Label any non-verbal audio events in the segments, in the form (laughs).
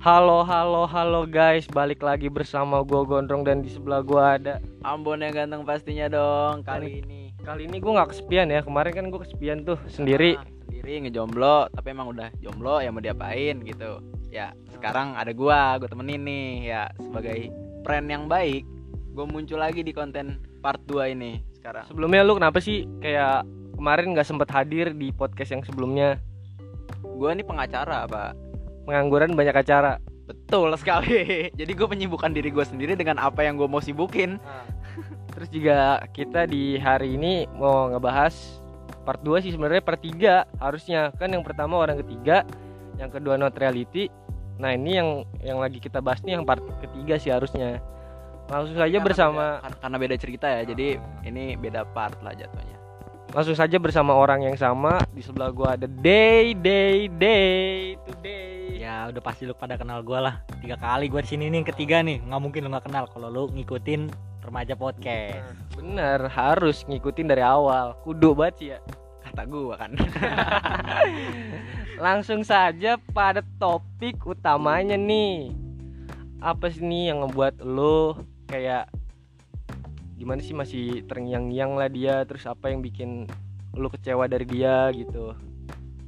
Halo halo halo guys, balik lagi bersama gua Gondrong dan di sebelah gua ada. Ambon yang ganteng pastinya dong kali ini. Kali ini gua nggak kesepian ya. Kemarin kan gua kesepian tuh sendiri. Ah, sendiri ngejomblo, tapi emang udah jomblo ya mau diapain gitu. Ya, sekarang ada gua, gua temenin nih ya sebagai friend yang baik. Gua muncul lagi di konten part 2 ini sekarang. Sebelumnya lu kenapa sih kayak kemarin nggak sempet hadir di podcast yang sebelumnya? Gua nih pengacara, Pak. Pengangguran banyak acara. Betul sekali. (laughs) Jadi gue menyibukkan diri gue sendiri dengan apa yang gue mau sibukin. (laughs) Terus juga kita di hari ini mau ngebahas part 2 sih sebenarnya part 3 harusnya kan yang pertama orang ketiga, yang kedua not reality. Nah, ini yang yang lagi kita bahas nih yang part ketiga sih harusnya. Langsung saja Karena bersama beda- karena beda cerita ya. Jadi ini beda part lah jatuhnya. langsung saja bersama orang yang sama di sebelah gua ada Day Day Day Today. Ya udah pasti lu pada kenal gua lah Tiga kali gua di sini nih ketiga nih nggak mungkin lu nggak kenal kalau lu ngikutin remaja podcast Bener, harus ngikutin dari awal. Kudu banget sih ya. Kata gue kan. (laughs) Langsung saja pada topik utamanya nih. Apa sih nih yang ngebuat lo kayak gimana sih masih terngiang-ngiang lah dia terus apa yang bikin lo kecewa dari dia gitu.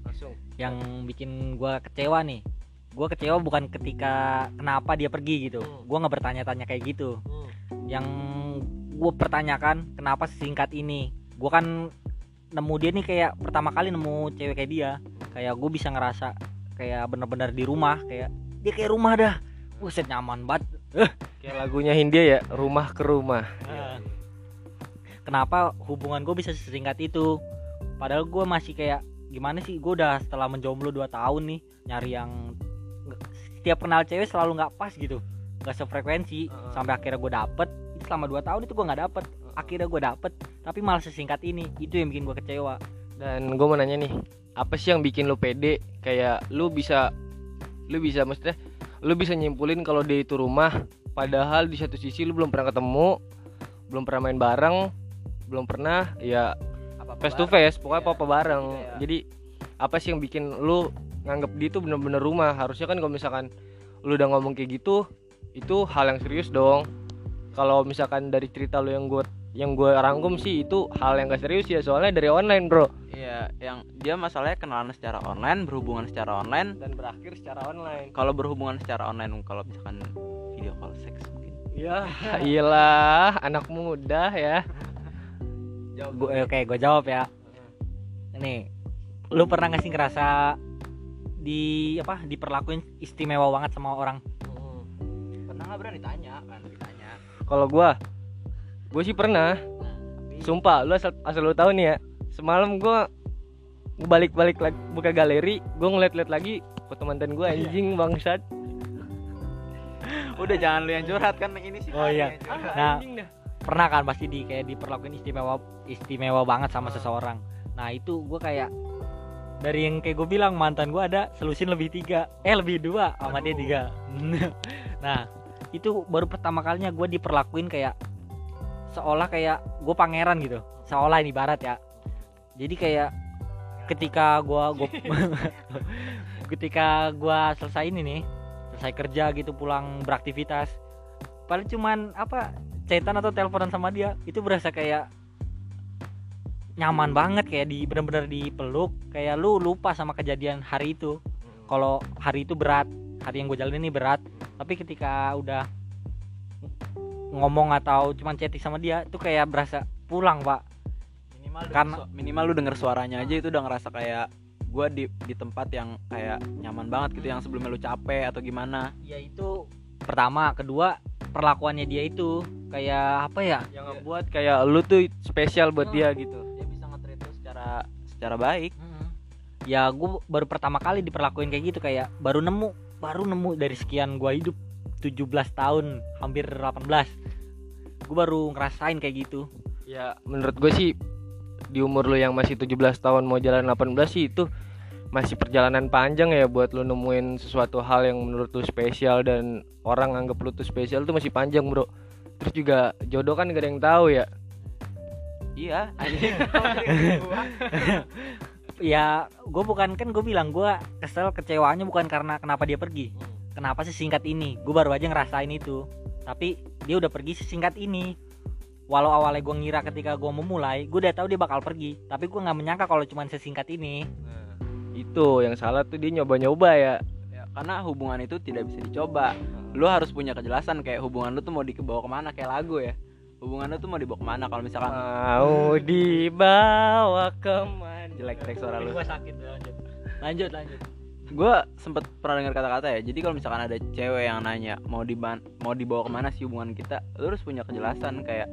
Langsung. Yang bikin gua kecewa nih Gua kecewa bukan ketika kenapa dia pergi gitu. Hmm. Gua nggak bertanya-tanya kayak gitu. Yang gua pertanyakan kenapa singkat ini? Gua kan nemu dia nih kayak pertama kali nemu cewek kayak dia. Kayak gue bisa ngerasa kayak bener-bener di rumah Kayak dia kayak rumah dah. Buset nyaman banget. Kayak lagunya Hindia ya, rumah ke rumah. Ah. kenapa hubungan gue bisa sesingkat itu? Padahal gue masih kayak gimana sih? Gue udah setelah menjomblo 2 tahun nih nyari yang setiap kenal cewek selalu nggak pas gitu nggak sefrekuensi Heeh. sampai akhirnya gue dapet itu selama 2 tahun itu gue nggak dapet akhirnya gue dapet tapi malah sesingkat ini itu yang bikin gue kecewa Dan gue mau nanya nih, apa sih yang bikin lu pede? Kayak lu bisa, lu bisa maksudnya, lu bisa nyimpulin kalau dia itu rumah, padahal di satu sisi lu belum pernah ketemu, belum pernah main bareng, belum pernah ya face to face, pokoknya Iya. apa-apa bareng. Iya. Jadi apa sih yang bikin lu nganggep dia itu bener-bener rumah? Harusnya kan kalau misalkan lu udah ngomong kayak gitu, itu hal yang serius dong. Kalau misalkan dari cerita lu yang gue yang gue rangkum sih itu hal yang gak serius ya soalnya dari online bro Iya, yang dia masalahnya kenalan secara online, berhubungan secara online. dan berakhir secara online. Kalau berhubungan secara online, kalau misalkan video call seks mungkin. Ya, (laughs) iyalah anak muda ya. gue oke gue jawab ya nih lu pernah gak sih ngerasa di apa diperlakuin istimewa banget sama orang Pernah nggak berani tanya kan? Ditanya. Kalau gua, gua sih pernah. Sumpah, lu asal, asal lu tahu nih ya. Semalam gua balik-balik lagi buka galeri, gua ngeliat-liat lagi foto mantan gua anjing bangsat. Udah jangan lu yang curhat kan ini sih. Oh, iya. Nah, anjing dah. pernah kan pasti di kayak diperlakuin istimewa istimewa banget sama seseorang nah itu gue kayak dari yang kayak gue bilang mantan gue ada selusin lebih tiga. Eh lebih dua sama dia tiga. (laughs) Nah itu baru pertama kalinya gue diperlakuin kayak seolah kayak gue pangeran gitu. Seolah ini barat ya. Jadi kayak ketika gue gue (laughs) (laughs) ketika gue selesai ini nih selesai kerja gitu pulang beraktivitas paling cuman apa chatan atau teleponan sama dia itu berasa kayak nyaman banget kayak di bener-bener dipeluk. Kayak lu lupa sama kejadian hari itu. Kalau hari itu berat hari yang gue jalanin ini berat. Tapi ketika udah ngomong atau cuman chatting sama dia itu kayak berasa pulang pak. Minimal Karena- minimal lu denger suaranya aja itu udah ngerasa kayak gua di di tempat yang kayak nyaman banget gitu yang sebelumnya lu capek atau gimana. ya itu pertama. Kedua perlakuannya dia itu kayak apa ya? Yang ngebuat kayak lu tuh spesial buat dia gitu. Secara secara baik. ya gue baru pertama kali diperlakuin kayak gitu kayak baru nemu baru nemu dari sekian gua hidup 17 tahun hampir 18 gue baru ngerasain kayak gitu Ya, menurut gue sih di umur lu yang masih 17 tahun mau jalan 18 sih itu masih perjalanan panjang ya buat lu nemuin sesuatu hal yang menurut lu spesial dan orang anggap lu tuh spesial tuh masih panjang, Bro. Terus juga jodoh kan gak ada yang tahu ya. Iya, anjing. (laughs) ya gue bukan kan gue bilang gue kesel kecewanya bukan karena kenapa dia pergi. Kenapa sih singkat ini? Gue baru aja ngerasain itu. Tapi dia udah pergi sesingkat ini. Walau awalnya gue ngira ketika gue memulai gue udah tahu dia bakal pergi. Tapi gue nggak menyangka kalau cuman sesingkat ini. Nah, itu yang salah tuh dia nyoba-nyoba ya. Ya, karena hubungan itu tidak bisa dicoba. Lu harus punya kejelasan kayak hubungan lu tuh mau dibawa ke mana kayak lagu ya hubungan lu tuh mau dibawa ke mana kalau misalkan? Mau dibawa ke mana? Jelek track suara lu. Sakit lanjut. Lanjut lanjut. Gue sempet pernah dengar kata-kata ya jadi kalau misalkan ada cewek yang nanya mau diban mau dibawa ke mana sih hubungan kita? Lu harus punya kejelasan kayak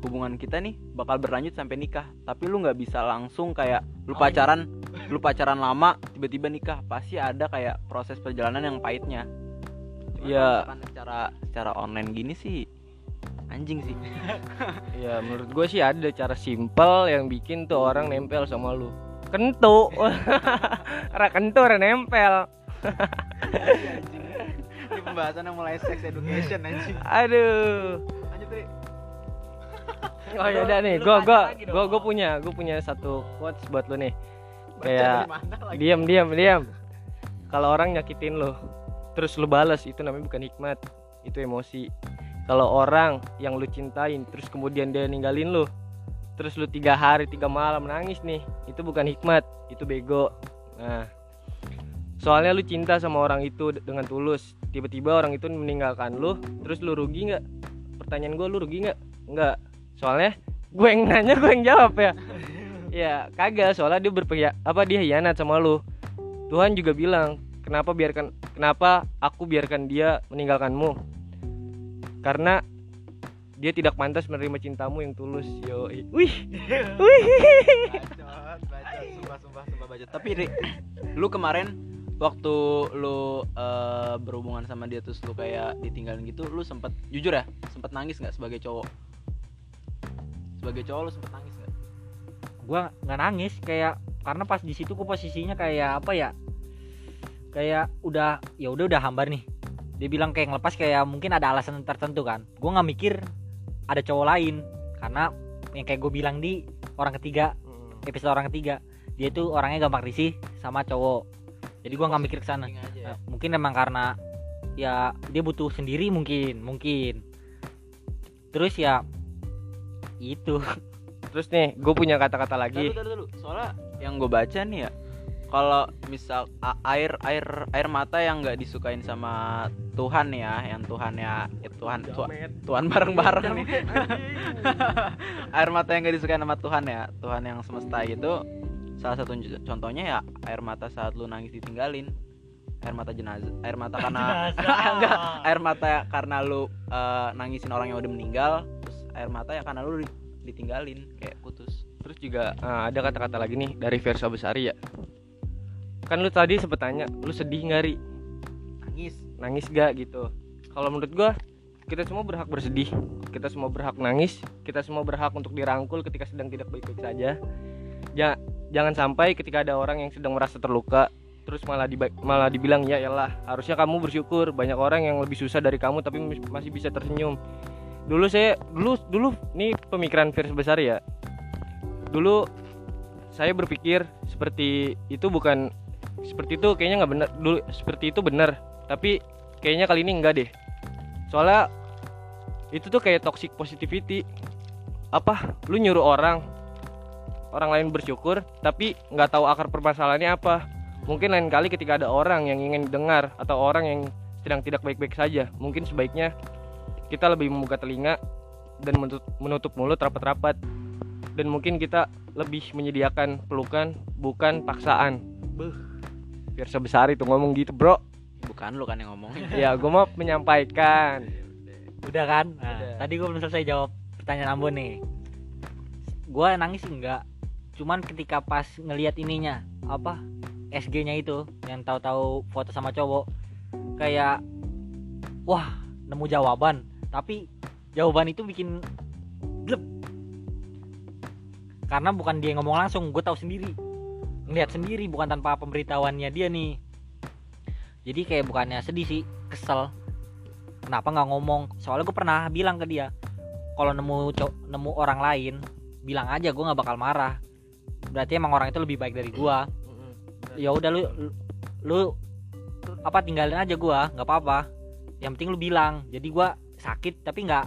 hubungan kita nih bakal berlanjut sampai nikah tapi lu nggak bisa langsung kayak lu Oh, pacaran (laughs) lu pacaran lama tiba-tiba nikah pasti ada kayak proses perjalanan yang pahitnya. Cuman Iya. misalkan secara secara online gini sih anjing sih. (laughs) Ya menurut gue sih ada cara simpel yang bikin tuh orang nempel sama lu. Kentu. (laughs) Ora kentu ora nempel. Ini pembahasan yang mulai sex education anjing. Aduh. Lanjut Tri. (laughs) Oh ya udah nih gue gue gue gue punya gue punya satu quotes buat lu nih. Kayak diam diam diam. Kalau orang nyakitin lu terus lu balas itu namanya bukan hikmat itu emosi kalau orang yang lu cintain terus kemudian dia ninggalin lu terus lu tiga hari tiga malam nangis nih itu bukan hikmat itu bego. Nah soalnya lu cinta sama orang itu dengan tulus. Tiba-tiba orang itu meninggalkan lu terus lu rugi nggak? Pertanyaan gue lu rugi nggak? Nggak. Soalnya gue yang nanya gue yang jawab ya. Ya kagak soalnya dia berpihak apa dia hianat sama lu. Tuhan juga bilang kenapa biarkan kenapa aku biarkan dia meninggalkanmu karena dia tidak pantas menerima cintamu yang tulus yo wih. (laughs) Wih. Bacot bacot. Sumpah sumpah sumpah bacot. Tapi Ri, lu kemarin waktu lu eh, berhubungan sama dia terus lu kayak ditinggalin gitu lu sempet jujur ya sempet nangis nggak sebagai cowok? Sebagai cowok lu sempet nangis nggak? Gue nggak nangis kayak karena pas di situ posisinya kayak apa ya? Kayak udah ya udah udah hambar nih dia bilang kayak ngelepas kayak mungkin ada alasan tertentu kan. Gue nggak mikir ada cowok lain. Karena yang kayak gue bilang di orang ketiga episode orang ketiga dia tuh orangnya gampang risih sama cowok. Jadi gue nggak mikir ke sana. ya. Nah, mungkin emang karena ya dia butuh sendiri mungkin mungkin. Terus ya itu. Terus nih gue punya kata-kata lagi. Taruh, taruh, taruh. soalnya yang gue baca nih ya kalau misal air air air mata yang nggak disukain sama Tuhan ya yang Tuhan ya ya Tuhan Tuhan, Tuhan bareng-bareng nih. (laughs) Air mata yang gak disukain sama Tuhan ya Tuhan yang semesta gitu. Salah satu contoh- contohnya ya air mata saat lu nangis ditinggalin. Air mata jenazah air mata karena (laughs) (laughs) enggak air mata ya karena lu eh, nangisin orang yang udah meninggal terus air mata ya karena lu di- ditinggalin kayak putus. Terus juga ah, ada kata-kata lagi nih dari Versa Besari ya kan lu tadi sempet tanya lu sedih nggak ri? Nangis. Nangis gak gitu. Kalau menurut gua kita semua berhak bersedih. Kita semua berhak nangis. Kita semua berhak untuk dirangkul ketika sedang tidak baik-baik saja. Ja- jangan sampai ketika ada orang yang sedang merasa terluka terus malah diba- malah dibilang ya elah harusnya kamu bersyukur. Banyak orang yang lebih susah dari kamu tapi masih bisa tersenyum. Dulu saya dulu dulu nih pemikiran versi besar ya. Dulu saya berpikir seperti itu bukan seperti itu kayaknya nggak benar dulu seperti itu benar tapi kayaknya kali ini enggak deh. Soalnya itu tuh kayak toxic positivity. Apa? Lu nyuruh orang. Orang lain bersyukur tapi nggak tahu akar permasalahannya apa. Mungkin lain kali ketika ada orang yang ingin dengar atau orang yang sedang tidak baik-baik saja mungkin sebaiknya kita lebih membuka telinga dan menutup, mulut rapat-rapat. Dan mungkin kita lebih menyediakan pelukan bukan paksaan. Beuh. Biar sebesar itu ngomong gitu bro. Bukan lu kan yang ngomongin. Ya gue mau menyampaikan. Udah kan? Nah, Udah. tadi gue belum selesai jawab pertanyaan Ambon nih. Gue nangis enggak cuman ketika pas ngelihat ininya apa SG-nya itu yang tahu-tahu foto sama cowok kayak wah nemu jawaban. Tapi jawaban itu bikin glep karena bukan dia yang ngomong langsung gue tahu sendiri ngeliat sendiri bukan tanpa pemberitahuannya dia nih. Jadi kayak bukannya sedih sih kesel. Kenapa nggak ngomong? Soalnya gue pernah bilang ke dia kalau nemu nemu orang lain bilang aja gue nggak bakal marah. Berarti emang orang itu lebih baik dari gua. Ya udah lu lu apa tinggalin aja gua nggak apa-apa. Yang penting lu bilang. Jadi gua sakit tapi nggak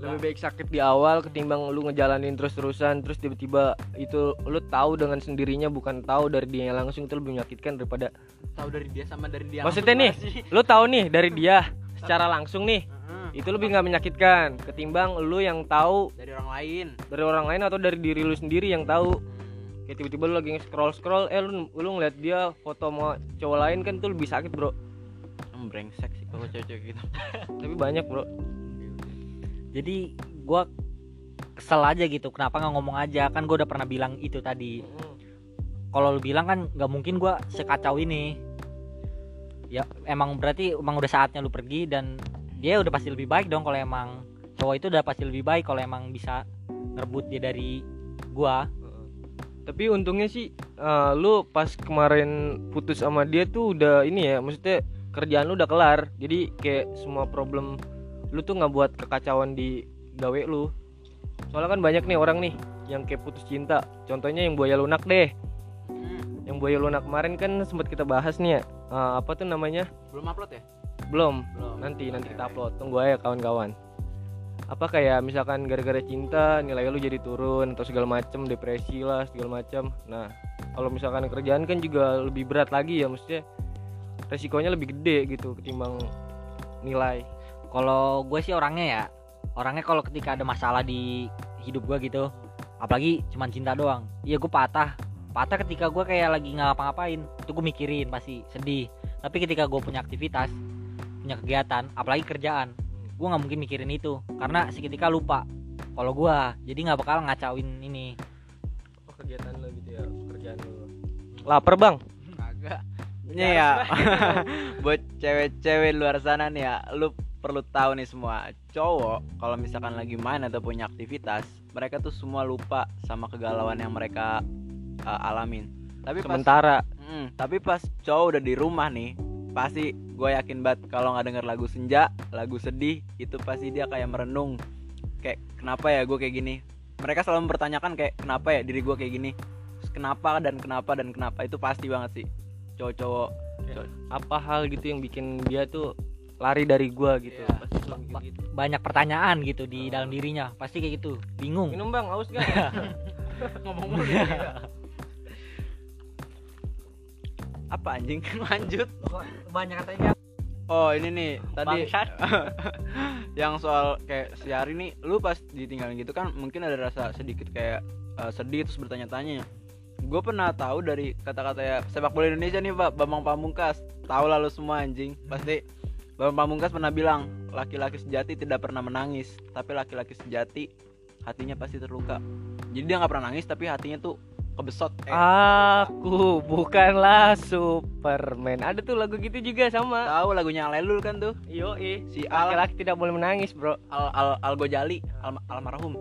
lebih baik sakit di awal ketimbang lu ngejalanin terus-terusan terus tiba-tiba itu lu tahu dengan sendirinya bukan tahu dari dia langsung itu lebih menyakitkan daripada tahu dari dia sama dari dia Maksudnya nih, lu tahu nih dari dia (laughs) secara langsung nih itu lebih nggak menyakitkan ketimbang lu yang tahu dari orang lain. dari orang lain atau dari diri lu sendiri yang tahu. Kayak tiba-tiba lu lagi scroll scroll eh lu lu ngeliat dia foto sama cowok lain kan itu lebih sakit bro. Hmm, brengsek sih kalau cewek-cewek gitu. Tapi banyak bro jadi gua kesel aja gitu kenapa nggak ngomong aja? Kan gua udah pernah bilang itu tadi. Kalau lu bilang kan nggak mungkin gua sekacau ini. Ya emang berarti emang udah saatnya lu pergi dan dia udah pasti lebih baik dong kalau emang cowok itu udah pasti lebih baik kalau emang bisa ngerebut dia dari gua. Tapi untungnya sih eh, lu pas kemarin putus sama dia tuh udah ini ya maksudnya kerjaan lu udah kelar. Jadi kayak semua problem lu tuh nggak buat kekacauan di gawe lu. Soalnya kan banyak nih orang nih yang kayak putus cinta. Contohnya yang buaya lunak deh. Hmm, yang buaya lunak kemarin kan sempat kita bahas nih ya. Eh, apa tuh namanya? Belum upload ya? Belum. Belum. Nanti nanti Oke, kita upload. Tunggu aja kawan-kawan. Apa kayak misalkan gara-gara cinta nilai lu jadi turun atau segala macem depresi lah segala macam nah kalau misalkan kerjaan kan juga lebih berat lagi ya maksudnya resikonya lebih gede gitu ketimbang nilai kalau gue sih orangnya ya orangnya kalau ketika ada masalah di hidup gue gitu apalagi cuman cinta doang iya gue patah. Patah ketika gue kayak lagi nggak ngapa-ngapain itu gue mikirin pasti sedih. Tapi ketika gue punya aktivitas punya kegiatan apalagi kerjaan gue nggak mungkin mikirin itu. Karena seketika lupa kalau gue jadi nggak bakal ngacauin ini. Apa kegiatan lu gitu ya kerjaan lu lapar bang? Kagak. Ini ya. (laughs) Buat cewek-cewek luar sana nih ya lu perlu tahu nih semua cowok kalau misalkan lagi main atau punya aktivitas mereka tuh semua lupa sama kegalauan yang mereka uh, alamin. Tapi pas sementara. Mm, tapi pas cowok udah di rumah nih pasti gue yakin banget kalau nggak denger lagu senja lagu sedih itu pasti dia kayak merenung. Kayak kenapa ya gue kayak gini? Mereka selalu mempertanyakan kayak kenapa ya diri gue kayak gini? Terus kenapa dan kenapa dan kenapa? Itu pasti banget sih cowok-cowok. Apa hal gitu yang bikin dia tuh lari dari gua gitu. Iya. pasti selalu mikir gitu. banyak pertanyaan gitu di dalam dirinya. Pasti kayak gitu. Bingung. Minum bang. Haus gak (laughs) ngomong mulu ya. apa anjing? (laughs) Lanjut. Banyak katanya oh ini nih. Tadi (laughs) yang soal kayak si hari nih lu pas ditinggalin gitu kan mungkin ada rasa sedikit kayak eh, sedih terus bertanya-tanya. Gue pernah tahu dari kata-kata ya sepak bola Indonesia nih pak. Bambang Pamungkas. Tahu lah lu semua anjing. Pasti Bambang Pamungkas pernah bilang laki-laki sejati tidak pernah menangis tapi laki-laki sejati hatinya pasti terluka jadi dia nggak pernah nangis tapi hatinya tuh kebesot eh, Aku bukanlah Superman. Ada tuh lagu gitu juga sama. tahu lagunya Alelul kan tuh Yo, eh. si Laki-laki tidak boleh menangis, Bro. Al Al, Al Gojali al, almarhum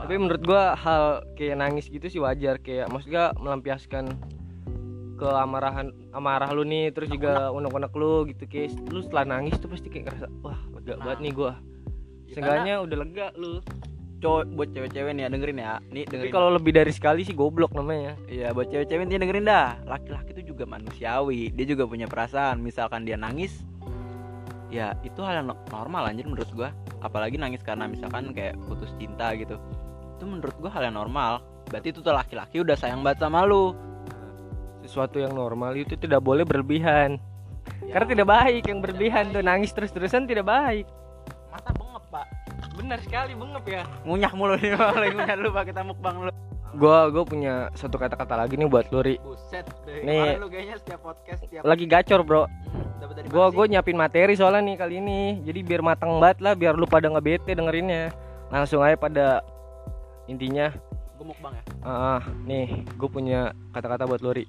Tapi menurut gua hal kayak nangis gitu sih wajar kayak maksudnya melampiaskan keamarahan amarah lu nih terus juga unek-unek lu gitu kayak lu setelah nangis tuh pasti kayak ngerasa wah lega Nah. banget nih gua. Ya, seenggaknya udah lega lu. Cowok buat cewek-cewek nih ya dengerin ya. Nih dengerin. kalau lebih dari sekali sih goblok namanya. Iya buat cewek-cewek nih dengerin dah. Laki-laki itu juga manusiawi. Dia juga punya perasaan. Misalkan dia nangis Ya itu hal yang no- normal anjir menurut gua. Apalagi nangis karena misalkan kayak putus cinta gitu. Itu menurut gua hal yang normal. Berarti itu tuh laki-laki udah sayang banget sama lu sesuatu yang normal itu tidak boleh berlebihan. Ya, karena tidak baik yang berlebihan tuh nangis terus-terusan tidak baik. Masa bengep pak. Benar sekali bengep ya. Ngunyah mulu nih. Lagi ngunyah lu pak. Kita mukbang lu gua gua punya satu kata-kata lagi nih buat lu Ri. Buset dari Nih. lu kayaknya setiap podcast setiap lagi gacor bro. Dapat dari gua mana gua sih? nyiapin materi soalnya nih kali ini. Jadi biar matang banget lah biar lu pada nggak bete dengerinnya. Langsung aja pada intinya Gua mukbang ya? Ah nih gue punya kata-kata buat lu Ri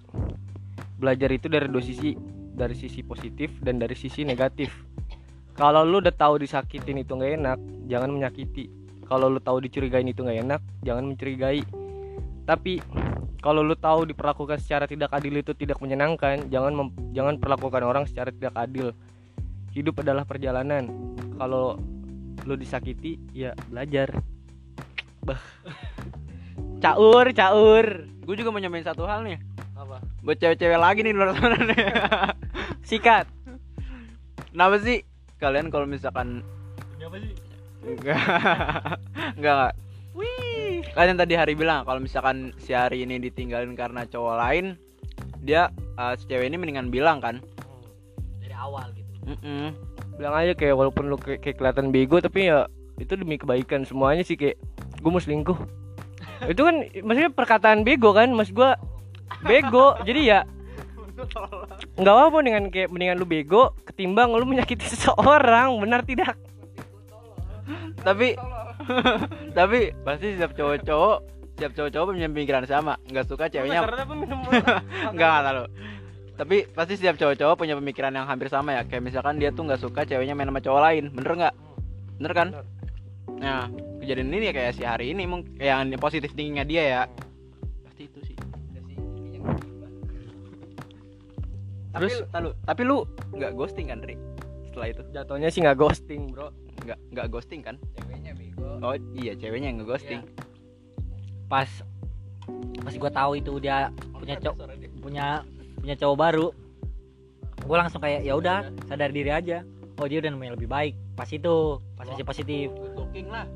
belajar itu dari dua sisi dari sisi positif dan dari sisi negatif. Kalau lu udah tahu disakitin itu nggak enak jangan menyakiti. Kalau lu tahu dicurigain itu nggak enak jangan mencurigai. Tapi kalau lu tahu diperlakukan secara tidak adil itu tidak menyenangkan jangan mem- jangan perlakukan orang secara tidak adil. Hidup adalah perjalanan. Kalau lu disakiti ya belajar. Bah (laughs) caur caur Gue juga mau nyampein satu hal nih apa Buat cewek-cewek lagi nih di luar sana nih (laughs) Sikat. Kenapa sih kalian kalau misalkan apa sih enggak (laughs) enggak enggak. Kalian tadi hari bilang kalau misalkan si hari ini ditinggalin karena cowok lain, dia eh, si cewek ini mendingan bilang kan. dari awal gitu Mm-mm. Bilang aja kayak walaupun lu kayak, kayak kelihatan bego tapi ya itu demi kebaikan semuanya sih kayak gue mau selingkuh. Itu kan maksudnya perkataan bego kan, mas gua bego. Jadi ya nggak apa-apa dengan kayak mendingan lu bego ketimbang lu menyakiti seseorang, benar tidak? tapi tapi pasti setiap cowok-cowok setiap cowok-cowok punya pemikiran sama. Nggak suka ceweknya. (laughs) nggak nggak tahu. Tapi pasti setiap cowok-cowok punya pemikiran yang hampir sama ya. Kayak misalkan dia tuh nggak suka ceweknya main sama cowok lain. Bener nggak? Bener kan? Bener. Nah kejadian ini ya kayak si hari ini mungkin yang positif thinkingnya dia ya. Pasti itu sih. Tapi Terus- tahu tapi lu nggak ghosting kan Ri? Setelah itu? Jatuhnya sih nggak ghosting, Bro. nggak nggak ghosting kan? Ceweknya bego. Oh iya ceweknya yang nge-ghosting. Pas pas gue tahu itu dia punya cowok punya punya cowok baru gue langsung kayak ya udah sadar diri aja. Oh dia udah nemuin lebih baik. Pas itu pas masih positif looking lah.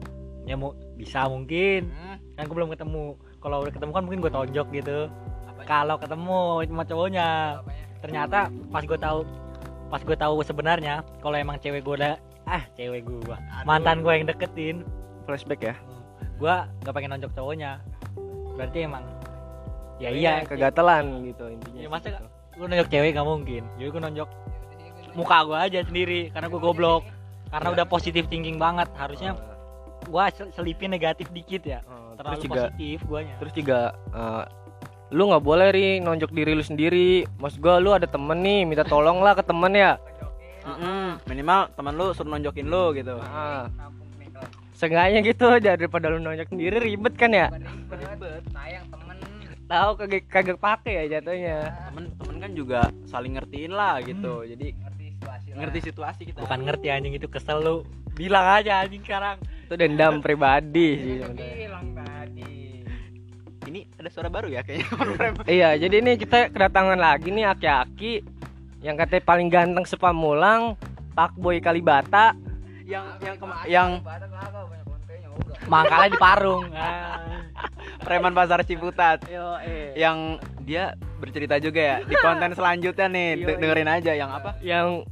Ya mau bisa mungkin. Hmm, kan gue belum ketemu. Kalau udah ketemu kan mungkin gue tonjok gitu. Apanya? kalau ketemu sama cowoknya. Apanya ternyata pas gue tahu pas gue tahu sebenarnya kalau emang cewek gue udah ah cewek gue mantan gue yang deketin. Flashback ya. gue gak pengen nonjok cowoknya. Berarti emang ya iya. kegatelan gitu intinya. Ya, masa gitu. lu nonjok cewek gak mungkin? Jadi gue nonjok muka gue aja sendiri karena gue goblok karena udah positif thinking banget harusnya gue selipin negatif dikit ya. Terus terlalu juga positif guanya. terus juga eh, lu nggak boleh ri nonjok diri lu sendiri. Maksud gua lu ada temen nih minta tolong lah ke temen ya. Mm-mm, minimal teman lu suruh nonjokin lu gitu. Kalau seenggaknya gitu daripada lu nonjok sendiri ribet kan ya? Ribet. Sayang temen. Tahu kagak kagak pakai ya jatuhnya. Temen temen kan juga saling ngertiin lah gitu. Jadi ngerti situasi lah. Ngerti situasi kita. Bukan ngerti anjing itu kesel lu. Bilang aja anjing sekarang. Itu dendam pribadi sih Udah sebenarnya. bilang tadi. Ini ada suara baru ya kayaknya (laughs) iya jadi ini kita kedatangan lagi nih aki-aki. Yang katanya paling ganteng sepamulang Pak Boy Kalibata. Yang yang yang mangkalnya di parung. (laughs) Ah. preman pasar Ciputat. Yo eh yang dia bercerita juga ya di konten (laughs) selanjutnya nih Iya, de- iya. dengerin aja yang apa? Yang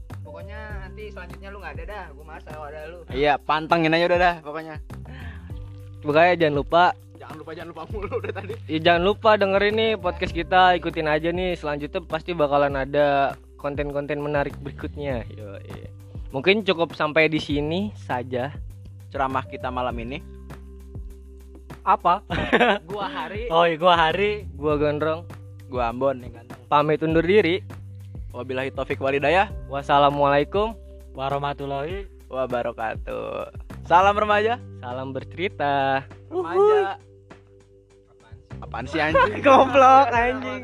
selanjutnya lu nggak ada dah gua masa kalau ada lu. Iya pantengin aja udah dah pokoknya. Pokoknya jangan lupa. Jangan lupa jangan lupa mulu udah tadi. Ya, jangan lupa dengerin nih podcast kita, ikutin aja nih. Selanjutnya pasti bakalan ada konten-konten menarik berikutnya. Yo, Mungkin cukup sampai di sini saja. ceramah kita malam ini. Apa? (laughs) Gua Hari, oh iya gua hari. Gua Gondrong, gua Ambon yang ganteng. Pamit undur diri. wabillahi taufik walidayah Wassalamualaikum, warahmatullahi wabarakatuh. Salam remaja. Salam bercerita. remaja. Apaan sih? Anjing? (laughs) Goblok anjing.